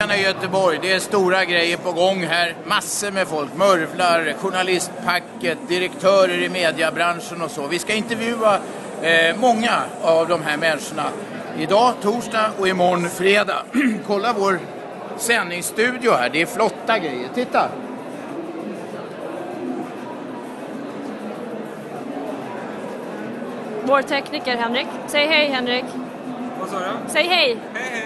i Göteborg. Det är stora grejer på gång här. Massor med folk. Mörvlar, journalistpacket, direktörer i mediebranschen och så. Vi ska intervjua eh, många av de här människorna. Idag torsdag och imorgon fredag. Kolla vår sändningsstudio här. Det är flotta grejer. Titta! Vår tekniker Henrik. Säg hej Henrik. Vad sa du? Säg hej. Hej!